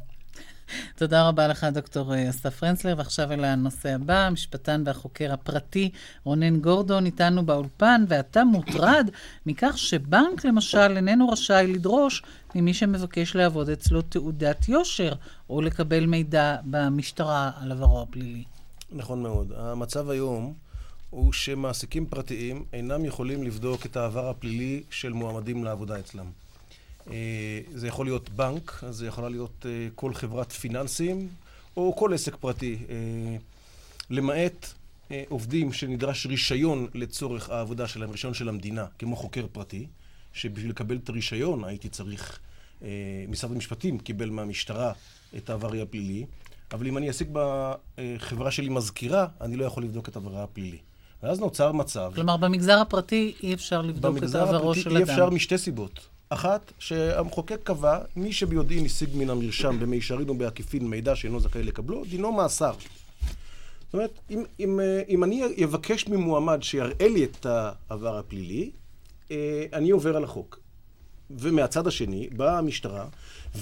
B: תודה רבה לך, דוקטור אה, אסף פרנצלר. ועכשיו אל הנושא הבא, המשפטן והחוקר הפרטי רונן גורדון איתנו באולפן, ואתה מוטרד מכך שבנק, למשל, איננו רשאי לדרוש ממי שמבקש לעבוד אצלו תעודת יושר, או לקבל מידע במשטרה על עברו הפלילי.
G: נכון מאוד. המצב היום... הוא שמעסיקים פרטיים אינם יכולים לבדוק את העבר הפלילי של מועמדים לעבודה אצלם. אה, זה יכול להיות בנק, זה יכולה להיות אה, כל חברת פיננסים, או כל עסק פרטי. אה, למעט עובדים שנדרש רישיון לצורך העבודה שלהם, רישיון של המדינה, כמו חוקר פרטי, שבשביל לקבל את הרישיון הייתי צריך, משרד המשפטים קיבל מהמשטרה את העברי הפלילי, אבל אם אני אעסיק בחברה שלי מזכירה, אני לא יכול לבדוק את העברה הפלילי. ואז נוצר מצב...
B: כלומר, במגזר הפרטי אי אפשר לבדוק את העברו של אדם.
G: במגזר הפרטי אי אפשר משתי סיבות. אחת, שהמחוקק קבע, מי שביודעין השיג מן המרשם במישרין ובעקיפין מידע שאינו זכאי לקבלו, דינו מאסר. זאת אומרת, אם, אם, אה, אם אני אבקש ממועמד שיראה לי את העבר הפלילי, אה, אני עובר על החוק. ומהצד השני, באה המשטרה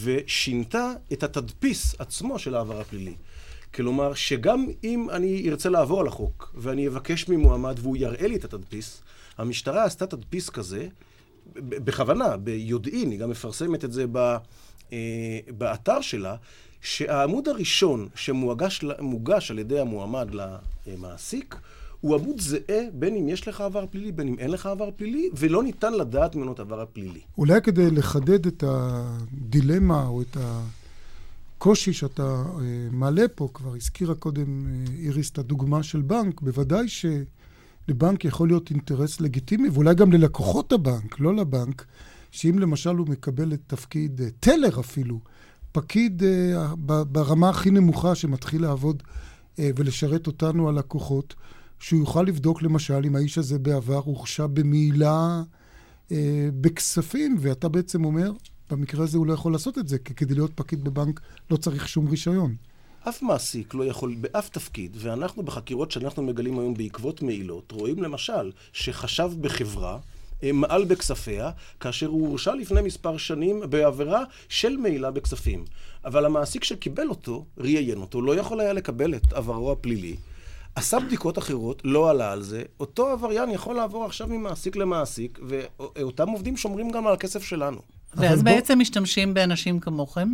G: ושינתה את התדפיס עצמו של העבר הפלילי. כלומר, שגם אם אני ארצה לעבור על החוק, ואני אבקש ממועמד והוא יראה לי את התדפיס, המשטרה עשתה תדפיס כזה, בכוונה, ביודעין, היא גם מפרסמת את זה ב, אה, באתר שלה, שהעמוד הראשון שמוגש על ידי המועמד למעסיק, הוא עמוד זהה בין אם יש לך עבר פלילי, בין אם אין לך עבר פלילי, ולא ניתן לדעת ממנו את העבר הפלילי.
C: אולי כדי לחדד את הדילמה או את הקושי שאתה אה, מעלה פה, כבר הזכירה קודם אה, איריס את הדוגמה של בנק, בוודאי שלבנק יכול להיות אינטרס לגיטימי, ואולי גם ללקוחות הבנק, לא לבנק, שאם למשל הוא מקבל את תפקיד אה, טלר אפילו, פקיד ברמה הכי נמוכה שמתחיל לעבוד ולשרת אותנו הלקוחות, שהוא יוכל לבדוק למשל אם האיש הזה בעבר הורשע במעילה אה, בכספים, ואתה בעצם אומר, במקרה הזה הוא לא יכול לעשות את זה, כי כדי להיות פקיד בבנק לא צריך שום רישיון.
G: אף מעסיק לא יכול באף תפקיד, ואנחנו בחקירות שאנחנו מגלים היום בעקבות מעילות, רואים למשל שחשב בחברה אה, מעל בכספיה, כאשר הוא הורשע לפני מספר שנים בעבירה של מעילה בכספים. אבל המעסיק שקיבל אותו, ראיין אותו, לא יכול היה לקבל את עברו הפלילי, עשה בדיקות אחרות, לא עלה על זה, אותו עבריין יכול לעבור עכשיו ממעסיק למעסיק, ואותם עובדים שומרים גם על הכסף שלנו.
B: ואז בעצם בוא... משתמשים באנשים כמוכם?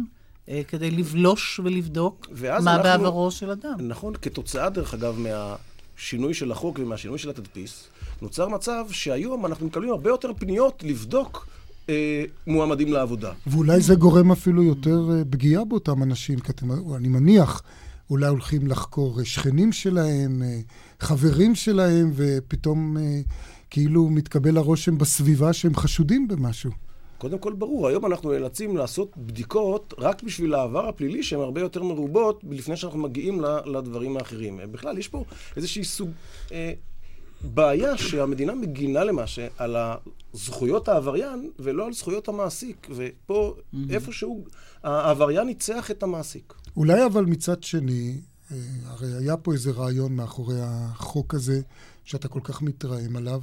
B: אה, כדי לבלוש ולבדוק מה אנחנו, בעברו של אדם.
G: נכון, כתוצאה, דרך אגב, מהשינוי של החוק ומהשינוי של התדפיס, נוצר מצב שהיום אנחנו מקבלים הרבה יותר פניות לבדוק אה, מועמדים לעבודה.
C: ואולי זה גורם אפילו יותר אה, פגיעה באותם אנשים, כי אתם, אני מניח, אולי הולכים לחקור שכנים שלהם, אה, חברים שלהם, ופתאום אה, כאילו מתקבל הרושם בסביבה שהם חשודים במשהו.
G: קודם כל ברור, היום אנחנו נאלצים לעשות בדיקות רק בשביל העבר הפלילי שהן הרבה יותר מרובות לפני שאנחנו מגיעים לדברים האחרים. בכלל, יש פה איזושהי סוג... אה, בעיה שהמדינה מגינה למעשה על זכויות העבריין ולא על זכויות המעסיק. ופה mm-hmm. איפשהו העבריין ניצח את המעסיק.
C: אולי אבל מצד שני, אה, הרי היה פה איזה רעיון מאחורי החוק הזה, שאתה כל כך מתרעם עליו.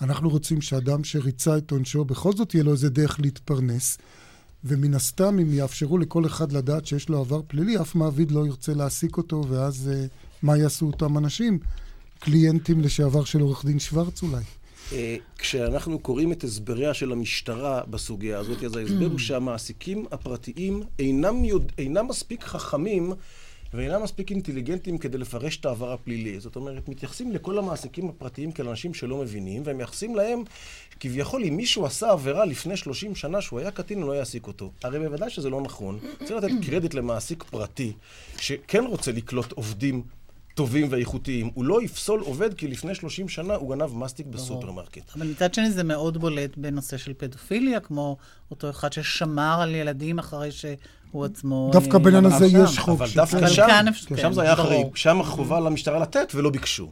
C: אנחנו רוצים שאדם שריצה את עונשו, בכל זאת יהיה לו איזה דרך להתפרנס. ומן הסתם, אם יאפשרו לכל אחד לדעת שיש לו עבר פלילי, אף מעביד לא ירצה להעסיק אותו, ואז uh, מה יעשו אותם אנשים? קליינטים לשעבר של עורך דין שוורץ אולי.
G: אה, כשאנחנו קוראים את הסבריה של המשטרה בסוגיה הזאת, אז ההסבר הוא שהמעסיקים הפרטיים אינם, יודע, אינם מספיק חכמים ואינם מספיק אינטליגנטים כדי לפרש את העבר הפלילי. זאת אומרת, מתייחסים לכל המעסיקים הפרטיים כאל אנשים שלא מבינים, והם מייחסים להם, כביכול, אם מישהו עשה עבירה לפני 30 שנה שהוא היה קטין, הוא לא יעסיק אותו. הרי בוודאי שזה לא נכון. צריך לתת קרדיט למעסיק פרטי, שכן רוצה לקלוט עובדים טובים ואיכותיים. הוא לא יפסול עובד כי לפני 30 שנה הוא גנב מסטיק בסופרמרקט.
B: אבל מצד שני זה מאוד בולט בנושא של פדופיליה, כמו אותו אחד ששמר על ילדים אחרי שהוא עצמו...
C: דווקא בעניין הזה יש חוק.
G: אבל דווקא שם, שם זה היה חריג. שם החובה למשטרה לתת ולא ביקשו.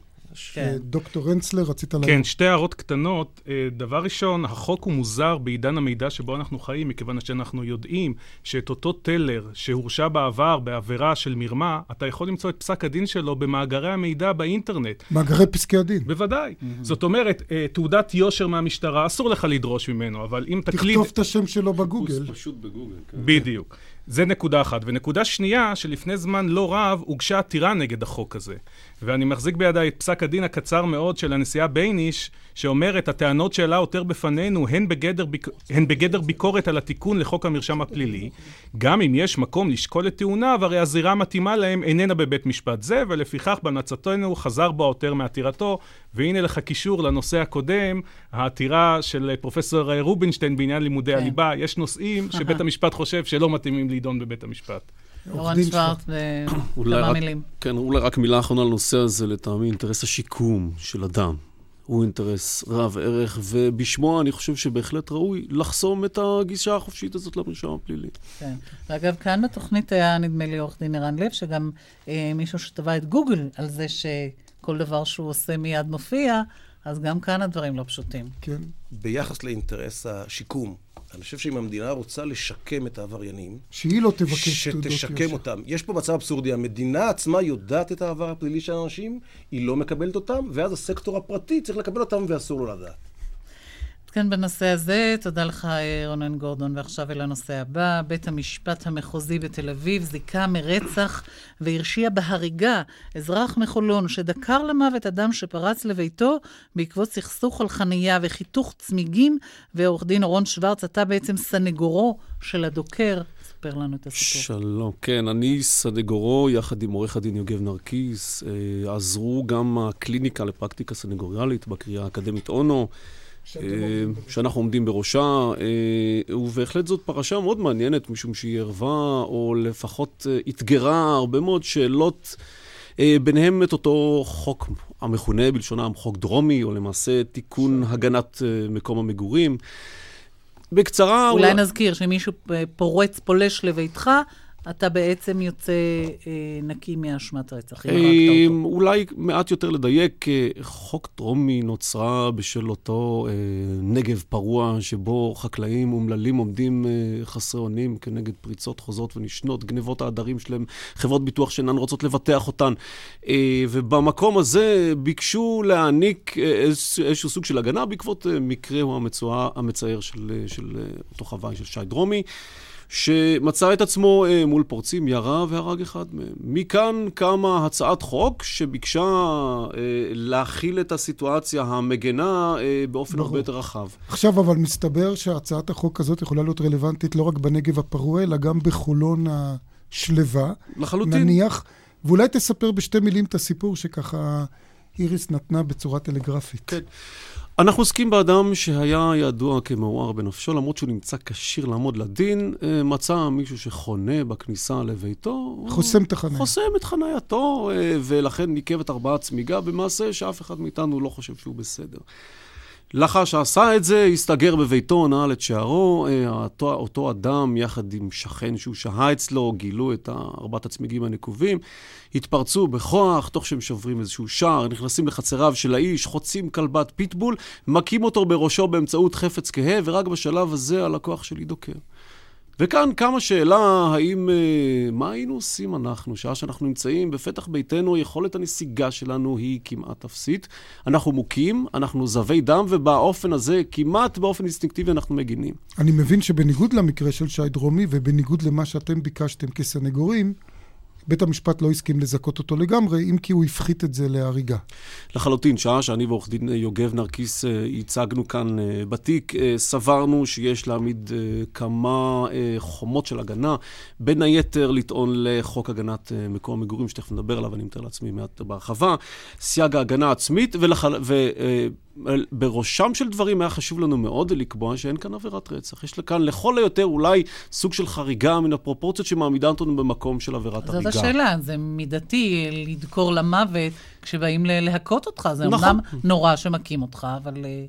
C: כן. דוקטור רנצלר, רצית
F: להגיד? כן, שתי הערות קטנות. אה, דבר ראשון, החוק הוא מוזר בעידן המידע שבו אנחנו חיים, מכיוון שאנחנו יודעים שאת אותו טלר שהורשע בעבר בעבירה של מרמה, אתה יכול למצוא את פסק הדין שלו במאגרי המידע באינטרנט.
C: מאגרי פסקי הדין.
F: בוודאי. זאת אומרת, אה, תעודת יושר מהמשטרה, אסור לך לדרוש ממנו, אבל אם תקליד...
C: תכתוב את השם שלו בגוגל.
D: פשוט בגוגל, כן.
F: בדיוק. זה נקודה אחת. ונקודה שנייה, שלפני זמן לא רב הוגשה עתירה נגד החוק הזה. ואני מחזיק בידיי את פסק הדין הקצר מאוד של הנשיאה בייניש, שאומרת, הטענות שהעלה עותר בפנינו הן בגדר, ביק... הן בגדר ביקורת על התיקון לחוק המרשם הפלילי, גם אם יש מקום לשקול את טיעוניו, הרי הזירה המתאימה להם איננה בבית משפט זה, ולפיכך בהמלצתנו חזר בו העותר מעתירתו, והנה לך קישור לנושא הקודם, העתירה של פרופסור רובינשטיין בעניין לימודי כן. הליבה, יש נושאים שבית המשפט חושב שלא מתאימים להידון בבית המשפט.
B: אורן שוורט בכמה מילים.
D: כן, אולי רק מילה אחרונה לנושא הזה, לטעמי, אינטרס השיקום של אדם. הוא אינטרס רב ערך, ובשמו אני חושב שבהחלט ראוי לחסום את הגישה החופשית הזאת למרשם הפלילי.
B: כן. ואגב, כאן בתוכנית היה, נדמה לי, עורך דין ערן לב, שגם אה, מישהו שטבע את גוגל על זה שכל דבר שהוא עושה מיד מופיע, אז גם כאן הדברים לא פשוטים.
C: כן.
G: ביחס לאינטרס השיקום, אני חושב שאם המדינה רוצה לשקם את העבריינים,
C: שהיא לא תבקש תעודות
G: שתשקם
C: יושר.
G: אותם. יש פה מצב אבסורדי, המדינה עצמה יודעת את העבר הפלילי של האנשים, היא לא מקבלת אותם, ואז הסקטור הפרטי צריך לקבל אותם ואסור לו לדעת.
B: כן, בנושא הזה, תודה לך, אה, רונן גורדון. ועכשיו אל הנושא הבא. בית המשפט המחוזי בתל אביב זיכה מרצח והרשיע בהריגה אזרח מחולון שדקר למוות אדם שפרץ לביתו בעקבות סכסוך על חנייה וחיתוך צמיגים. ועורך דין אורון שוורץ, אתה בעצם סנגורו של הדוקר. ספר לנו את הסיפור.
D: שלום, כן, אני סנגורו יחד עם עורך הדין יוגב נרקיס. אה, עזרו גם הקליניקה לפרקטיקה סנגוריאלית בקריאה האקדמית אונו. אה, שאנחנו עומדים בראשה, אה, ובהחלט זאת פרשה מאוד מעניינת, משום שהיא ערבה, או לפחות אה, אתגרה הרבה מאוד שאלות, ביניהם את אותו חוק המכונה בלשונם חוק דרומי, או למעשה תיקון הגנת מקום המגורים. בקצרה...
B: אולי נזכיר שמישהו פורץ, פולש לביתך, אתה בעצם יוצא אה, נקי מאשמת רצח, אם הרגת
D: אה,
B: אותו.
D: אולי מעט יותר לדייק, אה, חוק דרומי נוצרה בשל אותו אה, נגב פרוע, שבו חקלאים אומללים עומדים אה, חסרי אונים כנגד פריצות חוזרות ונשנות, גנבות העדרים שלהם, חברות ביטוח שאינן רוצות לבטח אותן. אה, ובמקום הזה ביקשו להעניק אה, איז- איזשהו סוג של הגנה בעקבות אה, מקרהו המצוע, המצער של, של אה, אותו חוואי של שי דרומי. שמצא את עצמו אה, מול פורצים, ירה והרג אחד מהם. מכאן קמה הצעת חוק שביקשה אה, להכיל את הסיטואציה המגנה אה, באופן
C: ברור.
D: הרבה יותר רחב.
C: עכשיו אבל מסתבר שהצעת החוק הזאת יכולה להיות רלוונטית לא רק בנגב הפרוע, אלא גם בחולון השלווה.
D: לחלוטין.
C: נניח, ואולי תספר בשתי מילים את הסיפור שככה איריס נתנה בצורה טלגרפית.
D: כן. אנחנו עוסקים באדם שהיה ידוע כמעורר בנפשו, למרות שהוא נמצא כשיר לעמוד לדין, אה, מצא מישהו שחונה בכניסה לביתו.
C: חוסם את החניה.
D: חוסם את חנייתו, אה, ולכן ניקב את ארבעה צמיגה במעשה שאף אחד מאיתנו לא חושב שהוא בסדר. לאחר שעשה את זה, הסתגר בביתו, נעל את שערו. אה, אותו, אותו אדם, יחד עם שכן שהוא שהה אצלו, גילו את ארבעת הצמיגים הנקובים, התפרצו בכוח, תוך שהם שוברים איזשהו שער, נכנסים לחצריו של האיש, חוצים כלבת פיטבול, מכים אותו בראשו באמצעות חפץ כהה, ורק בשלב הזה הלקוח שלי דוקר. וכאן קמה שאלה, האם, אה, מה היינו עושים אנחנו, שעה שאנחנו נמצאים בפתח ביתנו, יכולת הנסיגה שלנו היא כמעט אפסית. אנחנו מוכים, אנחנו זבי דם, ובאופן הזה, כמעט באופן אינסטינקטיבי, אנחנו מגינים.
C: אני מבין שבניגוד למקרה של שי דרומי, ובניגוד למה שאתם ביקשתם כסנגורים, בית המשפט לא הסכים לזכות אותו לגמרי, אם כי הוא הפחית את זה להריגה.
D: לחלוטין, שעה שאני ועורך דין יוגב נרקיס אה, הצגנו כאן אה, בתיק, אה, סברנו שיש להעמיד אה, כמה אה, חומות של הגנה, בין היתר לטעון לחוק הגנת אה, מקום המגורים, שתכף נדבר עליו, אני מתאר לעצמי מעט בהרחבה, סייג ההגנה העצמית, ולחל... ו... בראשם של דברים היה חשוב לנו מאוד לקבוע שאין כאן עבירת רצח. יש כאן לכל היותר אולי סוג של חריגה מן הפרופורציות שמעמידה אותנו במקום של עבירת
B: זאת
D: הריגה.
B: השאלה, זה מידתי לדקור למוות כשבאים להכות אותך. זה
D: נכון.
B: אומנם נורא שמכים אותך, אבל אה,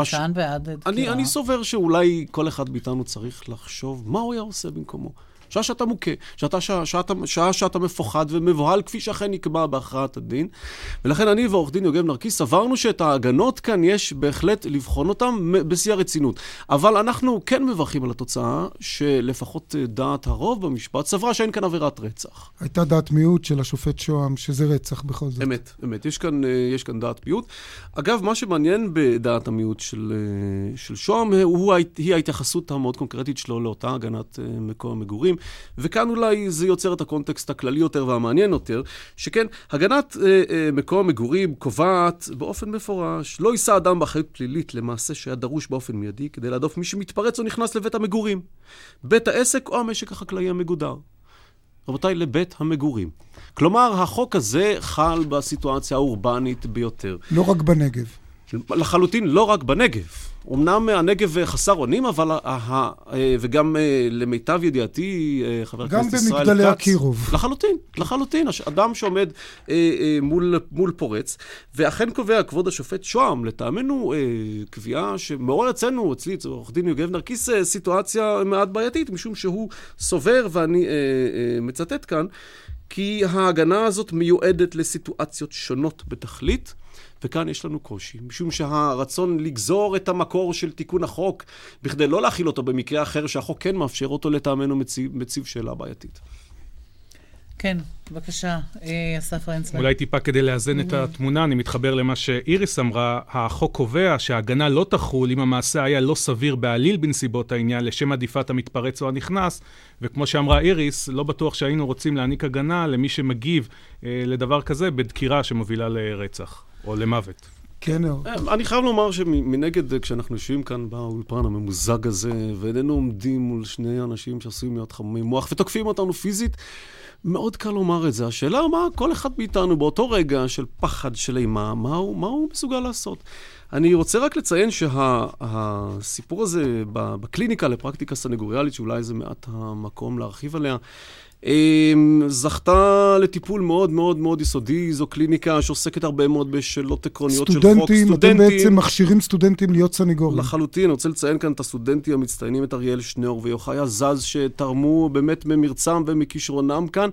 D: הש-
B: מכאן ועד דקירה.
D: אני, אני סובר שאולי כל אחד מאיתנו צריך לחשוב מה הוא היה עושה במקומו. שעה שאתה מוכה, שאתה, שעה, שאתה, שעה שאתה מפוחד ומבוהל, כפי שאכן נקבע בהכרעת הדין. ולכן אני ועורך דין יוגב נרקיס סברנו שאת ההגנות כאן יש בהחלט לבחון אותן בשיא הרצינות. אבל אנחנו כן מברכים על התוצאה שלפחות אה, דעת הרוב במשפט סברה שאין כאן עבירת רצח.
C: הייתה דעת מיעוט של השופט שוהם, שזה רצח בכל זאת.
D: אמת, אמת. יש כאן, אה, יש כאן דעת מיעוט. אגב, מה שמעניין בדעת המיעוט של, אה, של שוהם הוא, היא ההתייחסות המאוד קונקרטית שלו לאותה הגנת מקום המגורים. וכאן אולי זה יוצר את הקונטקסט הכללי יותר והמעניין יותר, שכן, הגנת אה, אה, מקום המגורים קובעת באופן מפורש, לא יישא אדם באחריות פלילית למעשה שהיה דרוש באופן מיידי כדי להדוף מי שמתפרץ או נכנס לבית המגורים, בית העסק או המשק החקלאי המגודר. רבותיי, לבית המגורים. כלומר, החוק הזה חל בסיטואציה האורבנית ביותר.
C: לא רק בנגב.
D: לחלוטין לא רק בנגב. אמנם הנגב חסר אונים, אבל, וגם למיטב ידיעתי, חבר הכנסת ישראל כץ...
C: גם במגדלי אקירוב.
D: לחלוטין, לחלוטין. אדם שעומד מול, מול פורץ, ואכן קובע כבוד השופט שוהם, לטעמנו, קביעה שמעורר אצלנו, אצלי, אצל עורך דין יוגב נרקיס, סיטואציה מעט בעייתית, משום שהוא סובר, ואני מצטט כאן, כי ההגנה הזאת מיועדת לסיטואציות שונות בתכלית. וכאן יש לנו קושי, משום שהרצון לגזור את המקור של תיקון החוק, בכדי לא להכיל אותו במקרה אחר שהחוק כן מאפשר אותו, לטעמנו מציב, מציב שאלה בעייתית.
B: כן, בבקשה, אה, אסף רנצלר.
F: אולי טיפה כדי לאזן את התמונה, אני מתחבר למה שאיריס אמרה, החוק קובע שההגנה לא תחול אם המעשה היה לא סביר בעליל בנסיבות העניין לשם עדיפת המתפרץ או הנכנס, וכמו שאמרה איריס, לא בטוח שהיינו רוצים להעניק הגנה למי שמגיב אה, לדבר כזה בדקירה שמובילה לרצח. או למוות.
C: כן,
D: אה, אני חייב לומר שמנגד, כשאנחנו יושבים כאן באולפן הממוזג הזה, ואיננו עומדים מול שני אנשים שעשויים להיות חמומים מוח ותוקפים אותנו פיזית, מאוד קל לומר את זה. השאלה מה כל אחד מאיתנו באותו רגע של פחד, של אימה, מה הוא, מה הוא מסוגל לעשות. אני רוצה רק לציין שהסיפור שה, הזה בקליניקה לפרקטיקה סנגוריאלית, שאולי זה מעט המקום להרחיב עליה, זכתה לטיפול מאוד מאוד מאוד יסודי, זו קליניקה שעוסקת הרבה מאוד בשאלות עקרוניות של חוק.
C: סטודנטים, אתם בעצם מכשירים סטודנטים להיות סנגורים.
D: לחלוטין, אני רוצה לציין כאן את הסטודנטים המצטיינים, את אריאל שניאור ויוחאי עזז, שתרמו באמת ממרצם ומכישרונם כאן.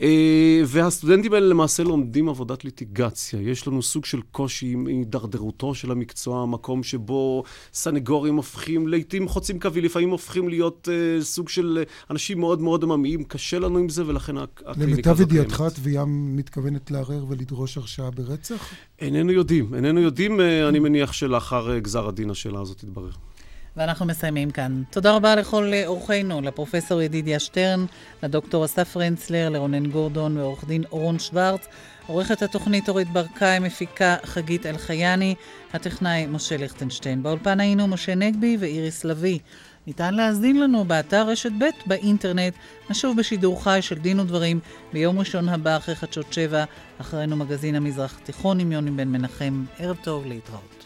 D: אה, והסטודנטים האלה למעשה לומדים עבודת ליטיגציה. יש לנו סוג של קושי עם הידרדרותו של המקצוע, המקום שבו סנגורים הופכים, לעיתים חוצים קווי, לפעמים הופכים להיות uh, סוג של אנשים מאוד מאוד עממיים. קשה לנו עם זה, ולכן הקליניקה הזאת קיימת.
C: למיטב ידיעתך, התביעה מתכוונת לערער ולדרוש הרשעה ברצח?
D: איננו יודעים. איננו יודעים, uh, אני מניח שלאחר גזר הדין השאלה הזאת תתברר.
B: ואנחנו מסיימים כאן. תודה רבה לכל אורחינו, לפרופסור ידידיה שטרן, לדוקטור אסף רנצלר, לרונן גורדון ועורך דין אורון שוורץ, עורכת התוכנית אורית ברקאי, מפיקה חגית אלחייני, הטכנאי משה ליכטנשטיין. באולפן היינו משה נגבי ואיריס לביא. ניתן להאזין לנו באתר רשת ב' באינטרנט, נשוב בשידור חי של דין ודברים ביום ראשון הבא אחרי חדשות שבע, אחרינו מגזין המזרח התיכון עם יוני בן מנחם. ערב טוב להתראות.